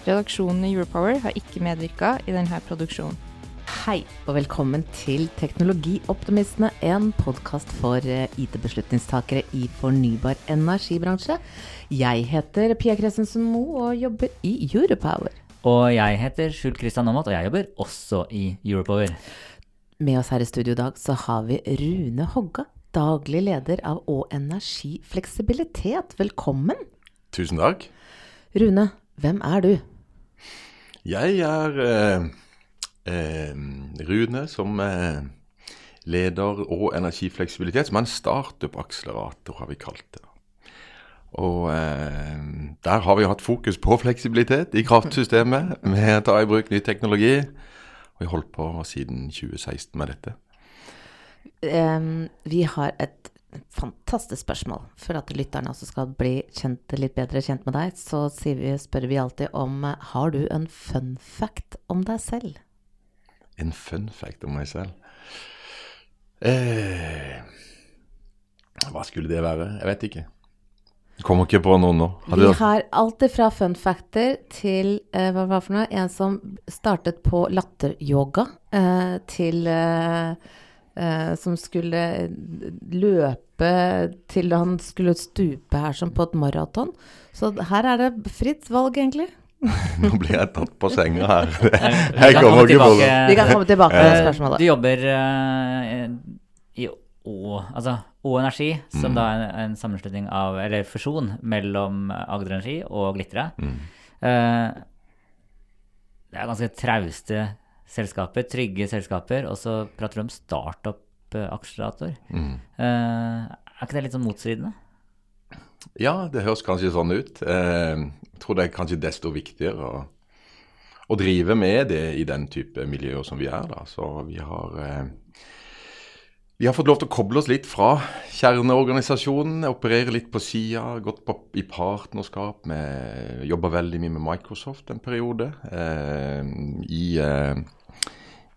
Redaksjonen i Europower har ikke medvirka i denne produksjonen. Hei, og velkommen til Teknologioptimistene, en podkast for eh, IT-beslutningstakere i fornybar energibransje. Jeg heter Pia Kressensen Moe og jobber i Europower. Og jeg heter Skjult Kristian Aamodt, og jeg jobber også i Europower. Med oss her i studio i dag så har vi Rune Hogga, daglig leder av Å Energi Fleksibilitet. Velkommen. Tusen takk. Rune, hvem er du? Jeg er eh, eh, Rune, som eh, leder og energifleksibilitet, som er en startup-akselerator, har vi kalt det. Og eh, der har vi hatt fokus på fleksibilitet i kraftsystemet med å ta i bruk ny teknologi. Og vi har holdt på siden 2016 med dette. Um, vi har et fantastisk spørsmål. For at lytterne også skal bli kjent, litt bedre kjent med deg, så vi, spør vi alltid om Har du en fun fact om deg selv? En fun fact om meg selv. Eh, hva skulle det være? Jeg vet ikke. Kommer ikke på noen nå. Har Vi har alltid fra fun factor til eh, hva var det for noe? En som startet på latteryoga, eh, til eh, eh, som skulle løpe til han skulle stupe her som på et maraton. Så her er det fritt valg, egentlig. Nå blir jeg tatt på senga her. Jeg kommer komme ikke på det. Vi kan komme tilbake til det Eh, spørsmålet. Du jobber eh, i Å, altså Å Energi, som da er en, en sammenslutning av, eller fusjon mellom Agder Energi og Glitre. Eh, det er ganske trauste selskaper, trygge selskaper, og så prater du om startup-akselerator. Mm. Eh, er ikke det litt sånn motstridende? Ja, det høres kanskje sånn ut. Eh, Jeg tror det er kanskje desto viktigere å, å drive med det i den type miljøer som vi er. da. Så vi har eh, vi har fått lov til å koble oss litt fra kjerneorganisasjonen, operere litt på sida, gått på, i partnerskap med Jobba veldig mye med Microsoft en periode. Eh, i,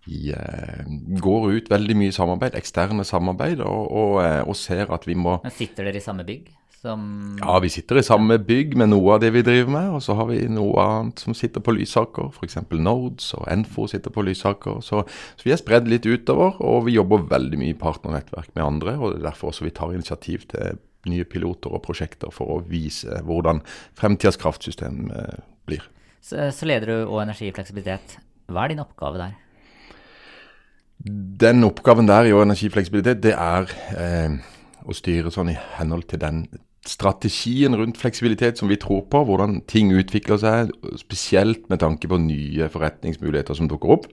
eh, i, eh, går ut veldig mye samarbeid, eksterne samarbeid, og, og, eh, og ser at vi må Men sitter dere i samme bygg? Som ja, vi sitter i samme bygg med noe av det vi driver med, og så har vi noe annet som sitter på Lysaker, f.eks. Nodes og Enfo sitter på Lysaker. Så, så vi er spredd litt utover, og vi jobber veldig mye i partnernettverk med andre. og Det er derfor også vi tar initiativ til nye piloter og prosjekter for å vise hvordan fremtidas kraftsystem eh, blir. så, så leder du og energifleksibilitet. Hva er din oppgave der? Den oppgaven der i energifleksibilitet, det er eh, å styre sånn i henhold til den strategien rundt fleksibilitet som vi tror på, hvordan ting utvikler seg, spesielt med tanke på nye forretningsmuligheter som dukker opp.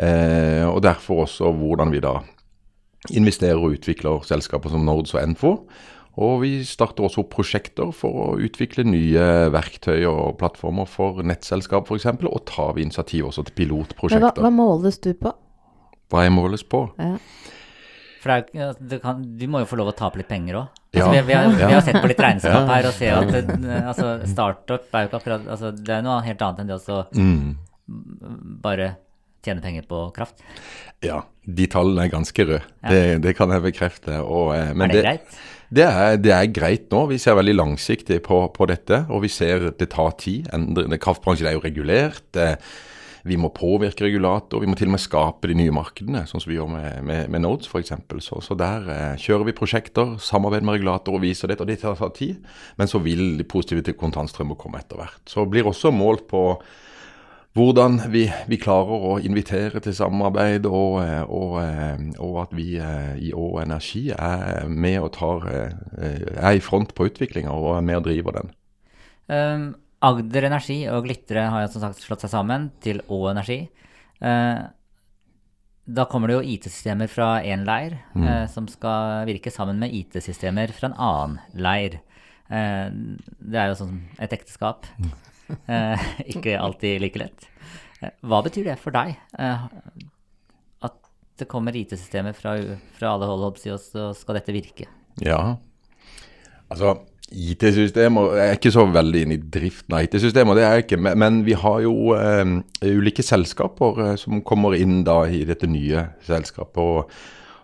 Eh, og derfor også hvordan vi da investerer og utvikler selskaper som Nords og Enfo. Og vi starter også opp prosjekter for å utvikle nye verktøy og plattformer for nettselskap f.eks. Og tar vi initiativ også til Men hva, hva måles du på? Hva jeg måles på? Ja. For det er, du, kan, du må jo få lov å tape litt penger òg. Altså, Ja. vi, vi, har, vi har sett på litt regnskap her og ser at eh, altså, startup er jo ikke akkurat altså, Det er noe helt annet enn det å Mm. bare tjene penger på kraft. Ja, de tallene er ganske røde. Ja. Det, det, kan jeg bekrefte. Og, eh, er det, det, greit? Det er, det er, greit nå. Vi ser veldig langsiktig på, på dette. Og vi ser det tar tid. Kraftbransjen er jo regulert. Det, vi må påvirke regulator, vi må til og med skape de nye markedene, sånn som vi gjør med, med, med Nodes f.eks. Så, så der eh, kjører vi prosjekter, samarbeider med regulator og viser dette. Og det tar tid, men så vil de positive kontantstrømmer komme etter hvert. Så blir også målt på hvordan vi, vi, klarer å invitere til samarbeid, og, eh, og, eh, og, at vi eh, i Å Energi er med og tar, er i front på utviklinga og er med og driver den. Um, Agder Energi og Glitre har jo som sagt slått seg sammen til Å Energi. Eh, da kommer det jo IT-systemer fra én leir mm. eh, som skal virke sammen med IT-systemer fra en annen leir. Eh, det er jo sånn et ekteskap. Mm. Eh, ikke alltid like lett. Eh, hva betyr det for deg? Eh, at det kommer IT-systemer fra, fra, alle hold, og så skal dette virke? Ja, altså IT-systemer Jeg er ikke så veldig inne i driften av IT-systemer, det er jeg ikke. Men vi har jo eh, ulike selskaper eh, som kommer inn da i dette nye selskapet. og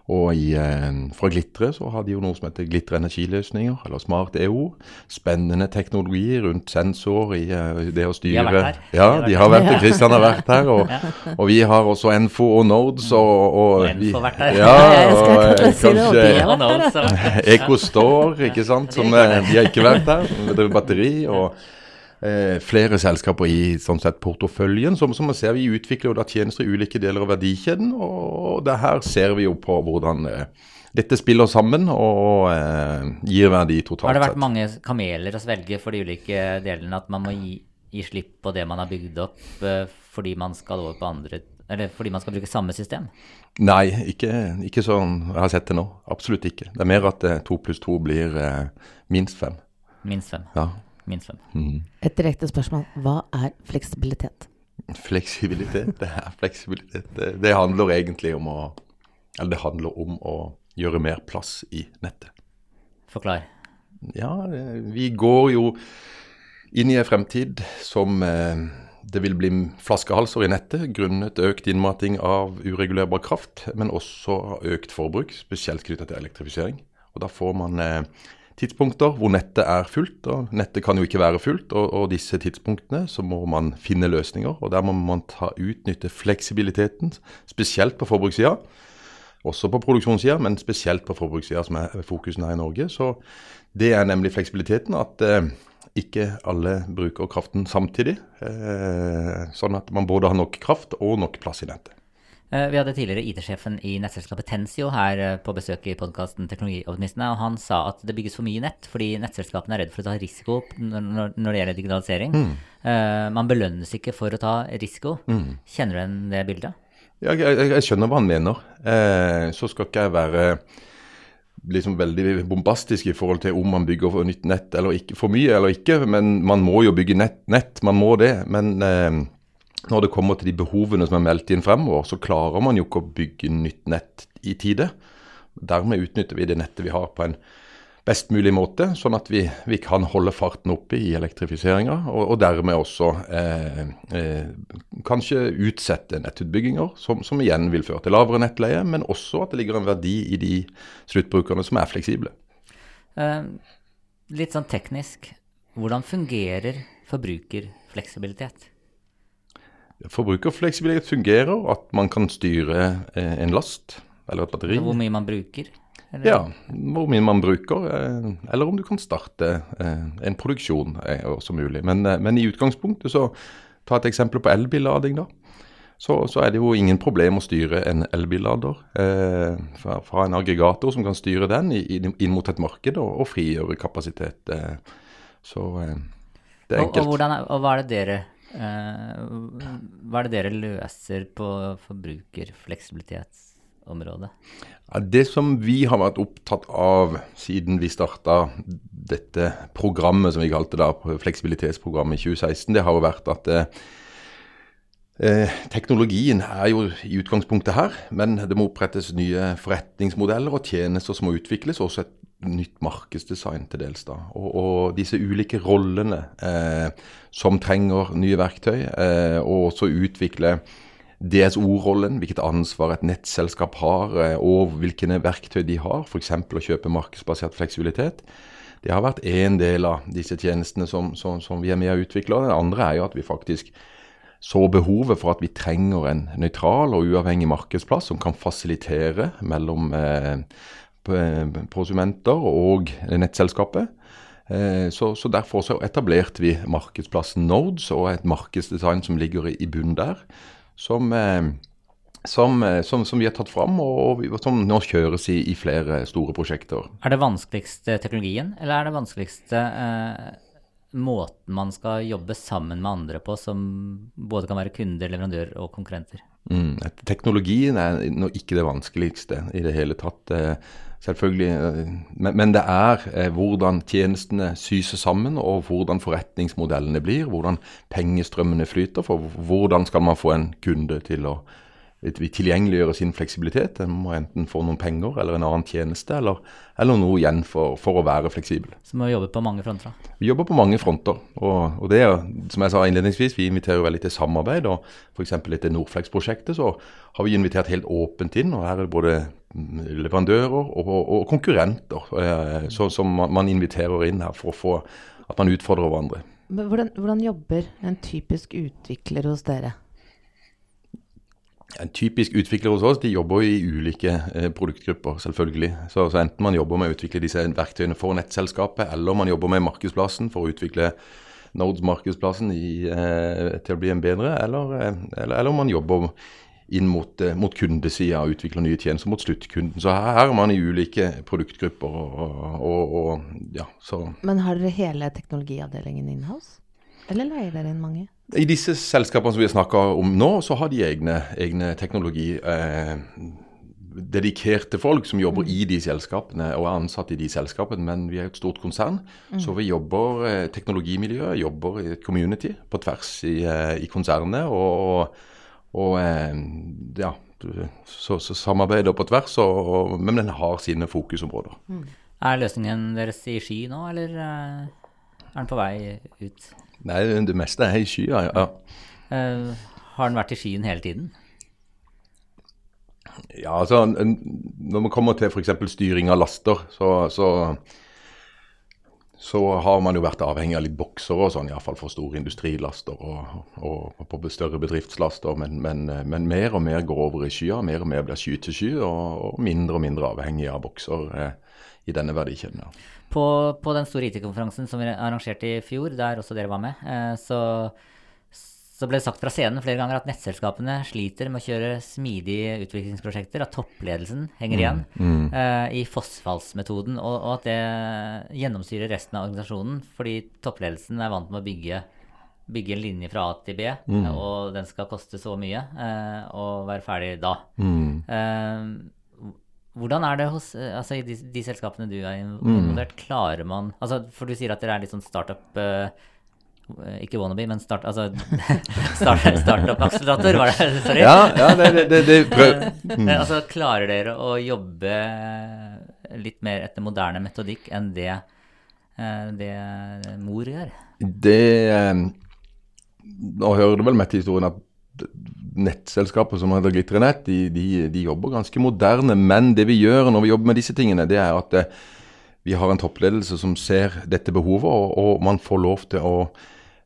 og i, eh, fra Glitre så har de jo noe som heter Glitre energiløsninger, eller Smart EO. Spennende teknologi rundt sensor i uh, det å styre De har vært her. Ja, de har vært her. Kristian har vært her. Og, og, vi har også Enfo og Nodes. Og, og, og Enfo har vært her. Ja, og, kanskje EcoStore, ikke sant. Som, de har ikke vært her. Driver batteri. og eh, flere selskaper i sånn sett, porteføljen. Som, som man ser, Vi utvikler jo da tjenester i ulike deler av verdikjeden, og det her ser vi jo på hvordan eh, dette spiller sammen og eh, gir verdi totalt sett. Har det vært sett. mange kameler å svelge for de ulike delene? At man må gi, gi slipp på det man har bygd opp eh, fordi man skal over på andre eller fordi man skal bruke samme system? Nei, ikke, ikke sånn jeg har sett det nå. Absolutt ikke. Det er mer at eh, to pluss to blir eh, minst fem. Minst fem. Ja minst. Mm. Et direkte spørsmål. Hva er fleksibilitet? Fleksibilitet, det er fleksibilitet. Det, det, handler egentlig om å Eller det handler om å gjøre mer plass i nettet. Forklar. Ja, vi går jo inn i en fremtid som eh, det vil bli flaskehalser i nettet grunnet økt innmating av uregulerbar kraft, men også økt forbruk, spesielt knyttet til elektrifisering. Og Da får man eh, tidspunkter hvor nettet er fullt. og Nettet kan jo ikke være fullt, og, og disse tidspunktene så må man finne løsninger. og Der må man ta utnytte fleksibiliteten, spesielt på forbrukssida. Også på produksjonssida, men spesielt på forbrukssida, som er fokusen her i Norge. Så Det er nemlig fleksibiliteten. At eh, ikke alle bruker kraften samtidig. Eh, sånn at man både har nok kraft og nok plass i nettet. Eh, vi hadde tidligere IT-sjefen i nettselskapet Tensio her eh, på besøk i podkasten Teknologioptimistene, og han sa at det bygges for mye nett fordi nettselskapene er redd for å ta risiko når, det gjelder digitalisering. Mm. Uh, man belønnes ikke for å ta risiko. Mm. Kjenner du igjen det bildet? Ja, jeg, jeg, skjønner hva han mener. Eh, så skal ikke jeg være liksom veldig bombastisk i forhold til om man bygger for nytt nett eller ikke, for mye eller ikke. Men man må jo bygge nett, nett man må det. Men eh, når det kommer til de behovene som er meldt inn fremover, så klarer man jo ikke å bygge nytt nett i tide. Dermed utnytter vi det nettet vi har på en best mulig måte, sånn at vi, vi kan holde farten oppe i elektrifiseringa, og, og, dermed også eh, eh, kanskje utsette nettutbygginger, som, som, igjen vil føre til lavere nettleie, men også at det ligger en verdi i de sluttbrukerne som er fleksible. Uh, litt sånn teknisk, hvordan fungerer forbrukerfleksibilitet? Forbrukerfleksibilitet fungerer, at man kan styre eh, en last eller et batteri. Hvor mye man bruker? Eller? Ja, hvor mye man bruker, eh, eller om du kan starte eh, en produksjon også mulig. Men, men, i utgangspunktet, så ta et eksempel på elbillading, da. Så, så, er det jo ingen problem å styre en elbillader eh, fra, fra, en aggregator som kan styre den i, inn mot et marked og, og frigjøre kapasitet. Eh. Så eh, det er enkelt. Og, og, hvordan, og hva er det dere hva er det dere løser på forbrukerfleksibilitetsområdet? Ja, det som vi har vært opptatt av siden vi starta dette programmet som vi kalte det, fleksibilitetsprogrammet i 2016, det har jo vært at eh, eh, teknologien er jo i utgangspunktet her, men det må opprettes nye forretningsmodeller og tjenester som må utvikles. Også et nytt markedsdesign til dels. da. Og, og disse ulike rollene eh, som trenger nye verktøy, eh, og også utvikle DSO-rollen, hvilket ansvar et nettselskap har, eh, og hvilke verktøy de har, f.eks. å kjøpe markedsbasert fleksibilitet. Det har vært én del av disse tjenestene som, som, som vi er med å utvikle. Den andre er jo at vi faktisk så behovet for at vi trenger en nøytral og uavhengig markedsplass som kan fasilitere mellom eh, prosumenter og nettselskapet. Eh, så, så, Derfor så etablerte vi markedsplassen Nodes og et markedsdesign som ligger i, bunnen der. Som, eh, som, eh, som, som, vi har tatt fram, og, som nå kjøres i, i, flere store prosjekter. Er det vanskeligste teknologien, eller er det vanskeligste eh, måten man skal jobbe sammen med andre på, som både kan være kunder, leverandører og konkurrenter? Mm, teknologien er ikke det vanskeligste i det hele tatt. Selvfølgelig. Men, men det er eh, hvordan tjenestene syser sammen, og hvordan forretningsmodellene blir. Hvordan pengestrømmene flyter. For hvordan skal man få en kunde til å tilgjengeliggjøre sin fleksibilitet? En må enten få noen penger eller en annen tjeneste, eller, eller noe igjen for, for, å være fleksibel. Så må vi jobbe på mange fronter? Vi jobber på mange fronter. Og, og det er, som jeg sa innledningsvis, vi inviterer veldig til samarbeid. og F.eks. etter Norflex-prosjektet så har vi invitert helt åpent inn. og her er det både leverandører og, og konkurrenter eh, så, som man inviterer inn her for å få at man utfordrer hverandre. Men hvordan, hvordan jobber en typisk utvikler hos dere? En typisk utvikler hos oss de jobber i ulike eh, produktgrupper, selvfølgelig. Så, så, enten man jobber med å utvikle disse verktøyene for nettselskapet, eller man jobber med markedsplassen for å utvikle Nords-markedsplassen eh, til å bli en bedre, eller, eh, eller, eller man jobber inn mot, eh, mot kundesida og utvikler nye tjenester mot sluttkunden. Så her, her er man i ulike produktgrupper. Og, og, og, ja, Men har dere hele teknologiavdelingen in-house, eller leier dere inn mange? I disse selskapene som vi har snakka om nå, så har de egne, egne teknologi. Eh, dedikerte folk som jobber mm. i de selskapene og er ansatt i de selskapene, men vi er et stort konsern. Mm. Så vi jobber eh, teknologimiljøet, jobber i et community på tvers i, eh, i konsernet. og og eh, ja, så, så samarbeider på tvers, og, og, men den har sine fokusområder. Mm. Er løsningen deres i Ski nå, eller er den på vei ut? Nei, det meste er i skya, ja. Uh, har den vært i skyen hele tiden? Ja, altså Når man kommer til f.eks. styring av laster, så, så så har man jo vært avhengig av litt bokser og sånn, iallfall for store industrilaster og, og, og på større bedriftslaster. Men, men, men, mer og mer går over i skya, mer og mer blir sky til sky, og, og mindre og mindre avhengig av bokser eh, i denne verdikjeden. Ja. På, på, den store IT-konferansen som vi arrangerte i fjor, der også dere var med, eh, så så ble det sagt fra scenen flere ganger at nettselskapene sliter med å kjøre smidige utviklingsprosjekter, at toppledelsen henger igjen mm, mm. Uh, i fossfallsmetoden, og, og, at det gjennomsyrer resten av organisasjonen, fordi toppledelsen er vant med å bygge, bygge en linje fra A til B, mm. og den skal koste så mye, eh, og være ferdig da. Mm. Hvordan er det hos, altså i de, de selskapene du er mm. involvert, klarer man altså For du sier at dere er litt sånn startup uh, ikke wannabe, men start, altså, start, startup-akselerator, var det? Sorry. Ja, ja det, det, det prøv. Mm. altså, klarer dere å jobbe litt mer etter moderne metodikk enn det, eh, det mor gjør? Det eh, Nå hører du vel med til historien at nettselskapet som heter Glitrenett, de, de, de, jobber ganske moderne. Men det vi gjør når vi jobber med disse tingene, det er at vi har en toppledelse som ser dette behovet, og, og man får lov til å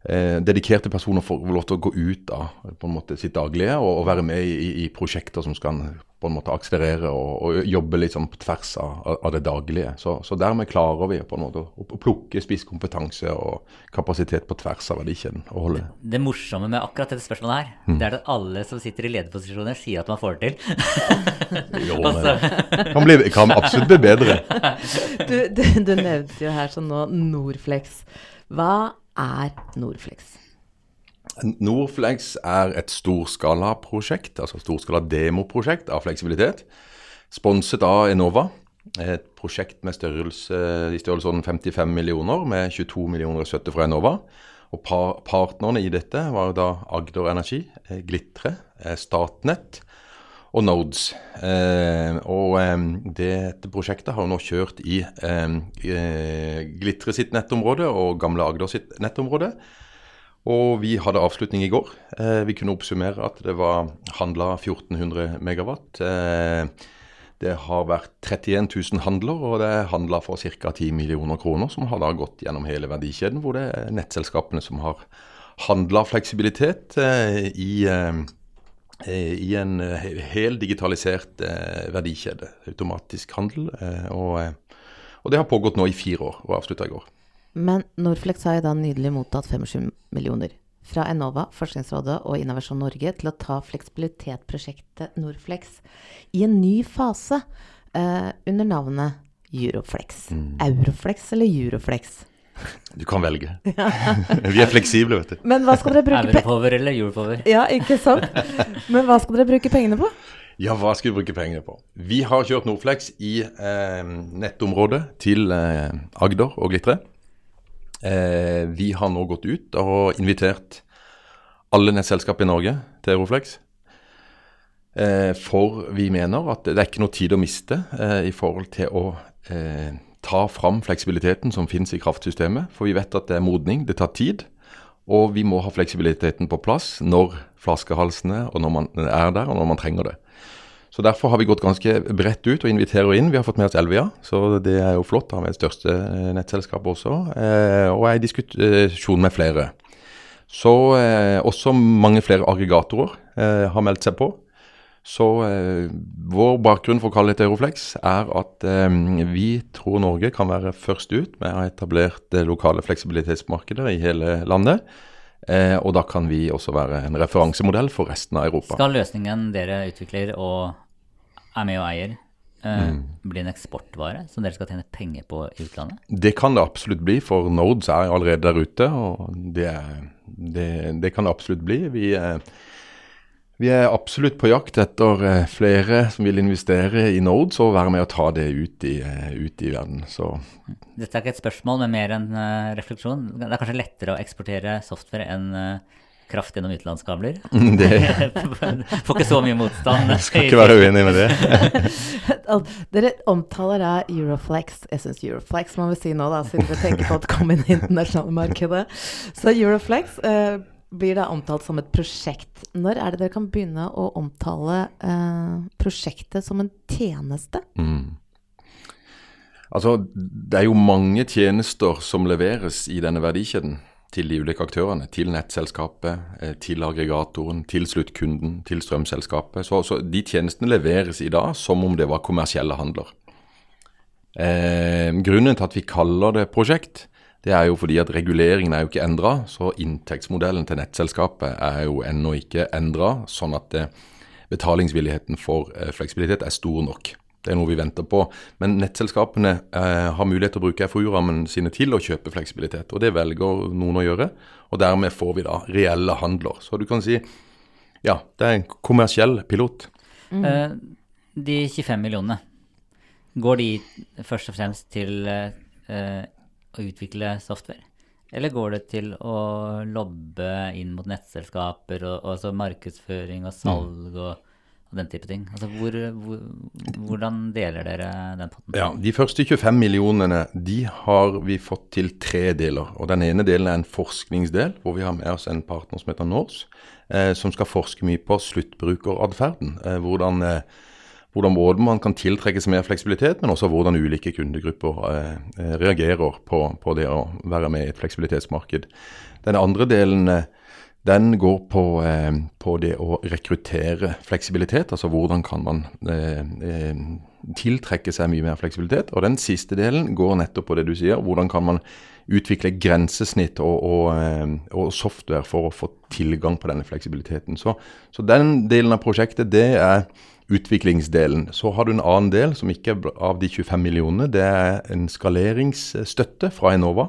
eh, dedikerte personer får lov til å gå ut av på en måte sitt daglige og, og være med i, i, prosjekter som skal på en måte akselerere og, og jobbe litt sånn på tvers av, av det daglige. Så, så, dermed klarer vi på en måte å, å plukke spisskompetanse og kapasitet på tvers av verdikjeden. Det, det, morsomme med akkurat dette spørsmålet her, mm. det er at alle som sitter i lederposisjoner, sier at man får det til. jo, men det kan, bli, kan absolutt bli bedre. du, du, du nevnte jo her sånn nå Norflex. Hva er Norflex? Norflex er et storskalaprosjekt, altså storskala demoprosjekt av fleksibilitet. Sponset av Enova. Et prosjekt med størrelse i størrelsesorden 55 millioner, med 22 millioner støtte fra Enova. Og par partnerne i dette var da Agder Energi, Glitre, Statnett og Nodes. Eh, og dette prosjektet har nå kjørt i eh, Glitre sitt nettområde og Gamle Agder sitt nettområde. Og vi hadde avslutning i går. Eh, vi kunne oppsummere at det var handla 1400 megawatt. Eh, det har vært 31 000 handler, og det er handla for ca. 10 millioner kroner, som har da gått gjennom hele verdikjeden, hvor det er nettselskapene som har handla fleksibilitet i, eh, i, en hel digitalisert eh, verdikjede. Automatisk handel. Eh, og, eh, og, det har pågått nå i fire år, og avslutta i går. Men Norflex har jo da nydelig mottatt 25 millioner fra Enova, Forskningsrådet og Innovasjon Norge til å ta fleksibilitetprosjektet Norflex i en ny fase eh, under navnet Euroflex. Mm. Euroflex eller Euroflex? Du kan velge. Vi er fleksible, vet du. Men hva skal dere bruke Europower eller jordpover? Ja, ikke sant? Men hva skal dere bruke pengene på? Ja, hva skal vi bruke pengene på? Vi har kjørt Norflex i eh, nettområdet til eh, Agder og Glitre. Eh, vi har nå gått ut og invitert alle nettselskap i Norge til Euroflex. Eh, for vi mener at det er ikke noe tid å miste eh, i forhold til å eh, ta fram fleksibiliteten som finnes i kraftsystemet. For vi vet at det er modning, det tar tid. Og vi må ha fleksibiliteten på plass når flaskehalsene og når man er der, og når man trenger det. Så Derfor har vi gått ganske bredt ut og inviterer inn. Vi har fått med oss Elvia, så det er jo flott. Har med det største nettselskap nettselskapet også. Eh, og er i diskusjon med flere. Så eh, også mange flere aggregatorer eh, har meldt seg på. Så eh, vår bakgrunn for å kalle det Euroflex er at eh, vi tror Norge kan være først ut med å ha etablert lokale fleksibilitetsmarkeder i hele landet. Eh, og da kan vi også være en referansemodell for resten av Europa. Skal løsningen dere utvikler og er med og eier, eh, mm. bli en eksportvare som dere skal tjene penger på i utlandet? Det kan det absolutt bli, for Nodes er allerede der ute. Og det, det, det kan det absolutt bli. Vi er vi er absolutt på jakt etter eh, flere som vil investere i Nodes og være med å ta det ut i, eh, ut i verden. Så. Dette er ikke et spørsmål, men mer en uh, refleksjon. Det er kanskje lettere å eksportere software enn kraft gjennom utenlandskabler? Det Får ikke så mye motstand. Jeg skal ikke være uenig med det. Dere omtaler da Euroflex Jeg syns Euroflex må vi si nå, da, siden vi tenker på å komme inn i internasjonale markedet. Så Euroflex uh, blir da omtalt som et prosjekt. Når er det dere kan begynne å omtale eh, prosjektet som en tjeneste? Mm. Altså, det er jo mange tjenester som leveres i denne verdikjeden til de ulike aktørene. Til nettselskapet, eh, til aggregatoren, til sluttkunden, til strømselskapet. Så, så, de tjenestene leveres i dag som om det var kommersielle handler. Eh, grunnen til at vi kaller det prosjekt, det er jo fordi at reguleringen er jo ikke endra, så inntektsmodellen til nettselskapet er jo ennå ikke endra, sånn at det, eh, betalingsvilligheten for eh, fleksibilitet er stor nok. Det er noe vi venter på. Men nettselskapene eh, har mulighet til å bruke FoU-rammen sine til å kjøpe fleksibilitet. Og det velger noen å gjøre. Og dermed får vi da reelle handler. Så du kan si ja, det er en kommersiell pilot. Mm. Eh, de 25 millionene, går de først og fremst til uh, å utvikle software? Eller går det til å lobbe inn mot nettselskaper og, og altså markedsføring og salg og, og, den type ting? Altså hvor, hvor, hvordan deler dere den potten? Ja, De første 25 millionene de har vi fått til tre deler. og Den ene delen er en forskningsdel, hvor vi har med oss en partner som heter Nors, eh, som skal forske mye på sluttbrukeratferden. Eh, hvordan eh, hvordan både man kan tiltrekke seg mer fleksibilitet, men også hvordan ulike kundegrupper eh, eh, reagerer på, på, det å være med i et fleksibilitetsmarked. Den andre delen eh, den går på, på, det å rekruttere fleksibilitet. Altså hvordan kan man tiltrekke seg mye mer fleksibilitet. Og den siste delen går nettopp på det du sier. Hvordan kan man utvikle grensesnitt og, og, og software for å få tilgang på denne fleksibiliteten. Så, så den delen av prosjektet det er utviklingsdelen. Så har du en annen del som ikke er av de 25 millionene. Det er en skaleringsstøtte fra Enova,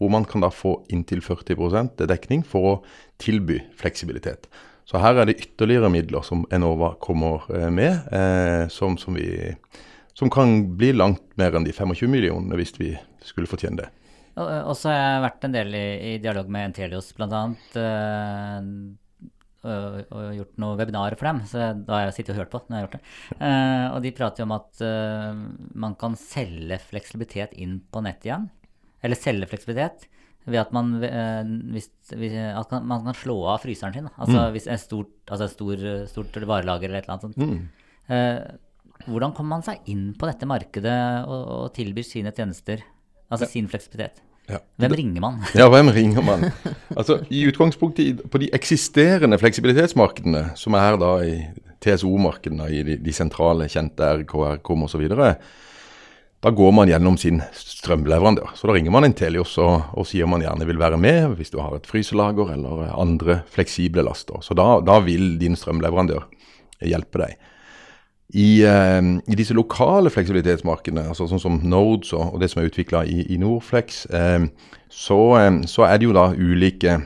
hvor man kan da få inntil 40% dekning for å tilby fleksibilitet. Så her er det ytterligere midler som Enova kommer eh, med, eh, som, som, vi, som, kan bli langt mer enn de 25 millionene hvis vi skulle fortjene det. Og så har jeg vært en del i, i dialog med Entelios bl.a. Uh, og, og gjort noen webinarer for dem. Så da har jeg sittet og hørt på når jeg har gjort det. Uh, og de prater jo om at uh, man kan selge fleksibilitet inn på nett igjen. Eller selge fleksibilitet ved at man, eh, hvis, hvis, at man- kan slå av fryseren sin. da. Altså hvis et stort, altså stor, stort varelager eller et eller annet sånt. Eh, hvordan kommer man seg inn på dette markedet og, og tilbyr sine tjenester? Altså sin fleksibilitet. Ja. Hvem ringer man? Ja, hvem ringer man? Altså, I utgangspunktet på de eksisterende fleksibilitetsmarkedene, som er da i TSO-markedene, i de, de sentrale, kjente RKR, KOM osv., da går man gjennom sin strømleverandør. Så da ringer man en Telios og, og sier man gjerne vil være med hvis du har et fryselager eller andre fleksible laster. Så da, da vil din strømleverandør hjelpe deg. I, eh, I disse lokale fleksibilitetsmarkedene, altså sånn som Nodes og, og det som er utvikla i, i Norflex, eh, så, eh, så er det jo da ulike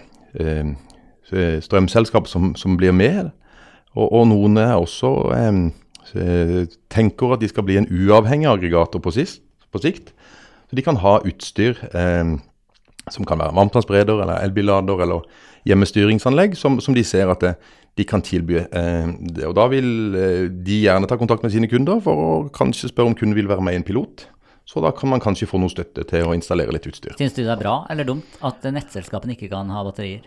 strømselskap som, som blir med. Og, og noen er også tenker at de skal bli en uavhengig aggregator på, sist, på sikt. Så de kan ha utstyr eh, som kan være varmtvannsbereder eller elbillader eller hjemmestyringsanlegg, som, som de ser at det, de kan tilby. Eh, det. og Da vil eh, de gjerne ta kontakt med sine kunder for å kanskje spørre om kunden vil være med i en pilot. Så da kan man kanskje få noe støtte til å installere litt utstyr. Syns du det er bra eller dumt at nettselskapene ikke kan ha batterier?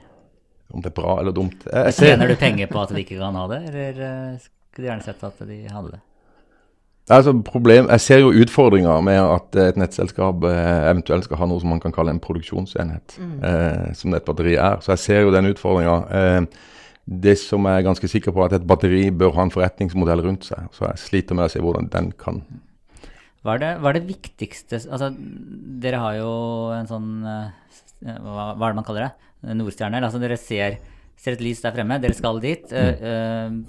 Om det er bra eller dumt. Jeg, ser, Tjener du penger på at de ikke kan ha det, eller eh, skulle du gjerne sett at de hadde det? altså, problem, jeg ser jo utfordringer med at et nettselskap eh, eventuelt skal ha noe som man kan kalle en produksjonsenhet, eh, som et batteri er. Så jeg ser jo den utfordringa. Eh, det som jeg er ganske sikker på, er at et batteri bør ha en forretningsmodell rundt seg. Så jeg sliter med å se hvordan den kan Hva er det, hva er det viktigste Altså, dere har jo en sånn eh, hva, hva er det man kaller det? Nordstjerne? Altså, dere ser, ser et lys der fremme, dere skal dit. Eh,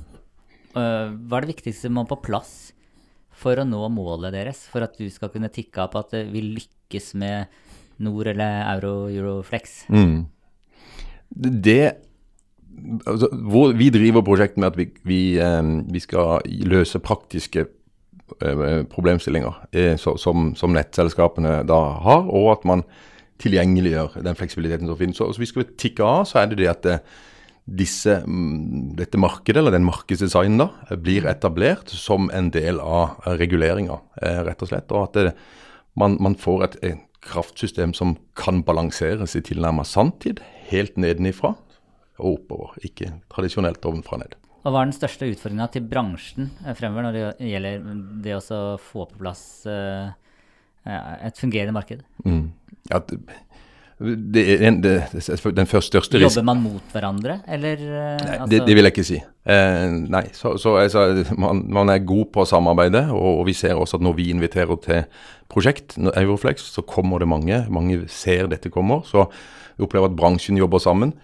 Uh, uh, hva er det viktigste man må på plass for å nå målet deres? For at du skal kunne tikke av på at vi lykkes med Nord eller Euro Euroflex? Mm. Det altså, hvor, Vi driver prosjektet med at vi, vi, eh, vi skal løse praktiske eh, problemstillinger eh, som, som nettselskapene da har, og at man tilgjengeliggjør den fleksibiliteten som finnes. Så, så hvis vi skal tikke av, så er det det at disse, mm, dette markedet, eller den markedsdesignen, da, blir etablert som en del av reguleringa, rett og slett. Og at det, man, man får et, et kraftsystem som kan balanseres i tilnærmet sanntid, helt nedenifra og oppover. Ikke tradisjonelt ovenfra og ned. Og hva er den største utfordringa til bransjen eh, fremover når det gjelder det å få på plass eh, et fungerende marked? Mm. Ja, det, det er en, det, den første største risken Jobber man mot hverandre, eller eh, Nei, altså- det, det vil jeg ikke si. Eh, nei, så, så altså, man, man er god på å samarbeide, og, og vi ser også at når vi inviterer til prosjekt, Euroflex, så kommer det mange. Mange ser dette kommer. Så vi opplever at bransjen jobber sammen.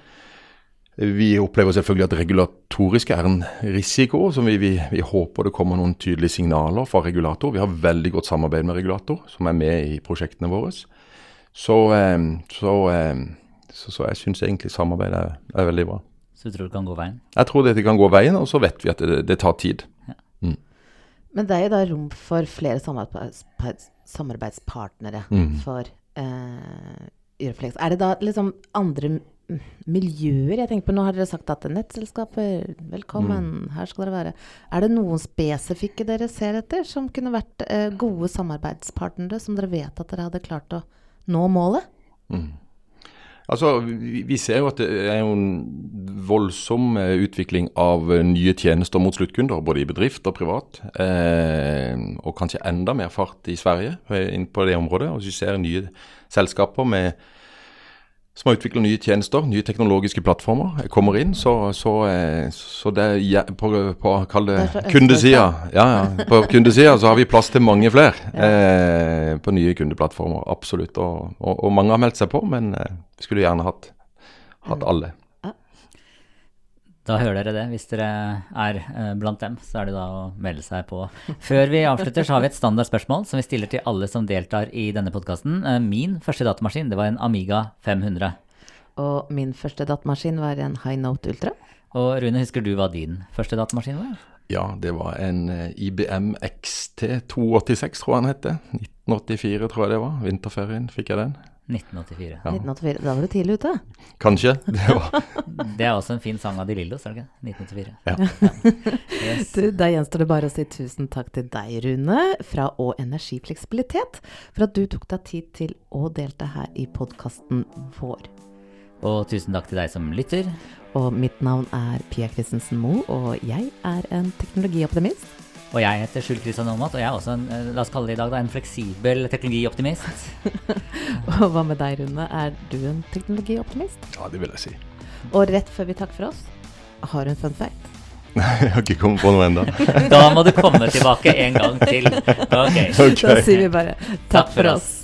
Vi opplever selvfølgelig at regulatorisk er en risiko, som vi, vi, vi håper det kommer noen tydelige signaler fra regulator. Vi har veldig godt samarbeid med regulator, som er med i prosjektene våre. Så, eh, så, eh, så, så jeg syns egentlig samarbeidet er, er veldig bra. Så du tror det kan gå veien? Jeg tror dette kan gå veien, og så vet vi at det, det tar tid. Men det er jo da rom for flere samarbeids, samarbeidspartnere Mm. for eh, Euroflex. Er det da liksom andre miljøer? Jeg tenker på, Nå har dere sagt at nettselskaper, velkommen, Mm. her skal dere være. Er det noen spesifikke dere ser etter, som kunne vært eh, gode samarbeidspartnere, som dere vet at dere hadde klart å nå målet? Altså, vi, vi ser jo at det er en voldsom eh, utvikling av eh, nye tjenester mot sluttkunder, både i bedrift og privat. Eh, og kanskje enda mer fart i Sverige eh, inn på det området. Og vi ser nye selskaper med, som har utviklet nye tjenester, nye teknologiske plattformer, eh, kommer inn. Så, så, eh, så det ja, på, på kundesida. Ja, ja, på kundesida så har vi plass til mange flere eh, på nye kundeplattformer. Absolutt. Og, og, og mange har meldt seg på, men eh, vi skulle gjerne hatt, hatt alle. Da hører dere det. Hvis dere er eh, blant dem, så er det da å melde seg på. Før vi avslutter, så har vi et standardspørsmål som vi stiller til alle som deltar i denne podkasten. Eh, min første datamaskin, det var en Amiga 500. Og min første datamaskin var en High Note Ultra. Og Rune, husker du hva din første datamaskin var? Ja, det var en eh, IBM XT286, tror jeg den het. 1984, tror jeg det var. Vinterferien fikk jeg den. 1984. Ja. 1984. Da var du tidlig ute. Kanskje. Det var Det er også en fin sang av De Lillos, er det ikke? 1984. Ja. Yes. Du, da gjenstår det bare å si tusen takk til deg, Rune, fra Å Energifleksibilitet, for at du tok deg tid til å delta her i podkasten vår. Og tusen takk til deg som lytter. Og mitt navn er Pia Christensen Moe, og jeg er en teknologioptimist. Og jeg heter Skjul Kristian Aamodt, og jeg er også en, eh, la oss kalle det i dag, da, en fleksibel teknologioptimist. Og hva med deg, Rune? Er du en teknologioptimist? ja, det vil jeg si. Og rett før vi takker for oss, har du en fun fact? Nei, Jeg har ikke kommet på noe ennå. Da må du komme tilbake en gang til. Okay. Ok. Da sier vi bare takk for oss.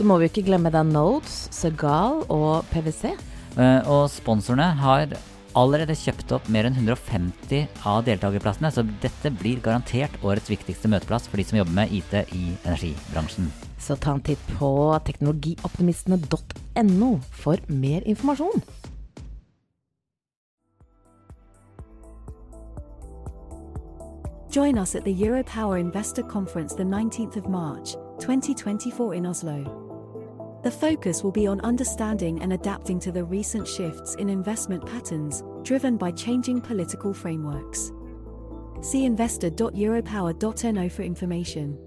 Så må vi ikke glemme da Nodes, Segal og PwC. Uh, Og sponsorene har allerede kjøpt opp mer enn 150 av deltakerplassene, så dette blir garantert årets viktigste møteplass for de som jobber med IT i energibransjen. Så ta en titt på teknologioptimistene.no for mer informasjon. Join us at the Europower Investor Conference the 19th of March, 2024 in Oslo. The focus will be on understanding and adapting to the recent shifts in investment patterns driven by changing political frameworks. See investor.europower.no for information.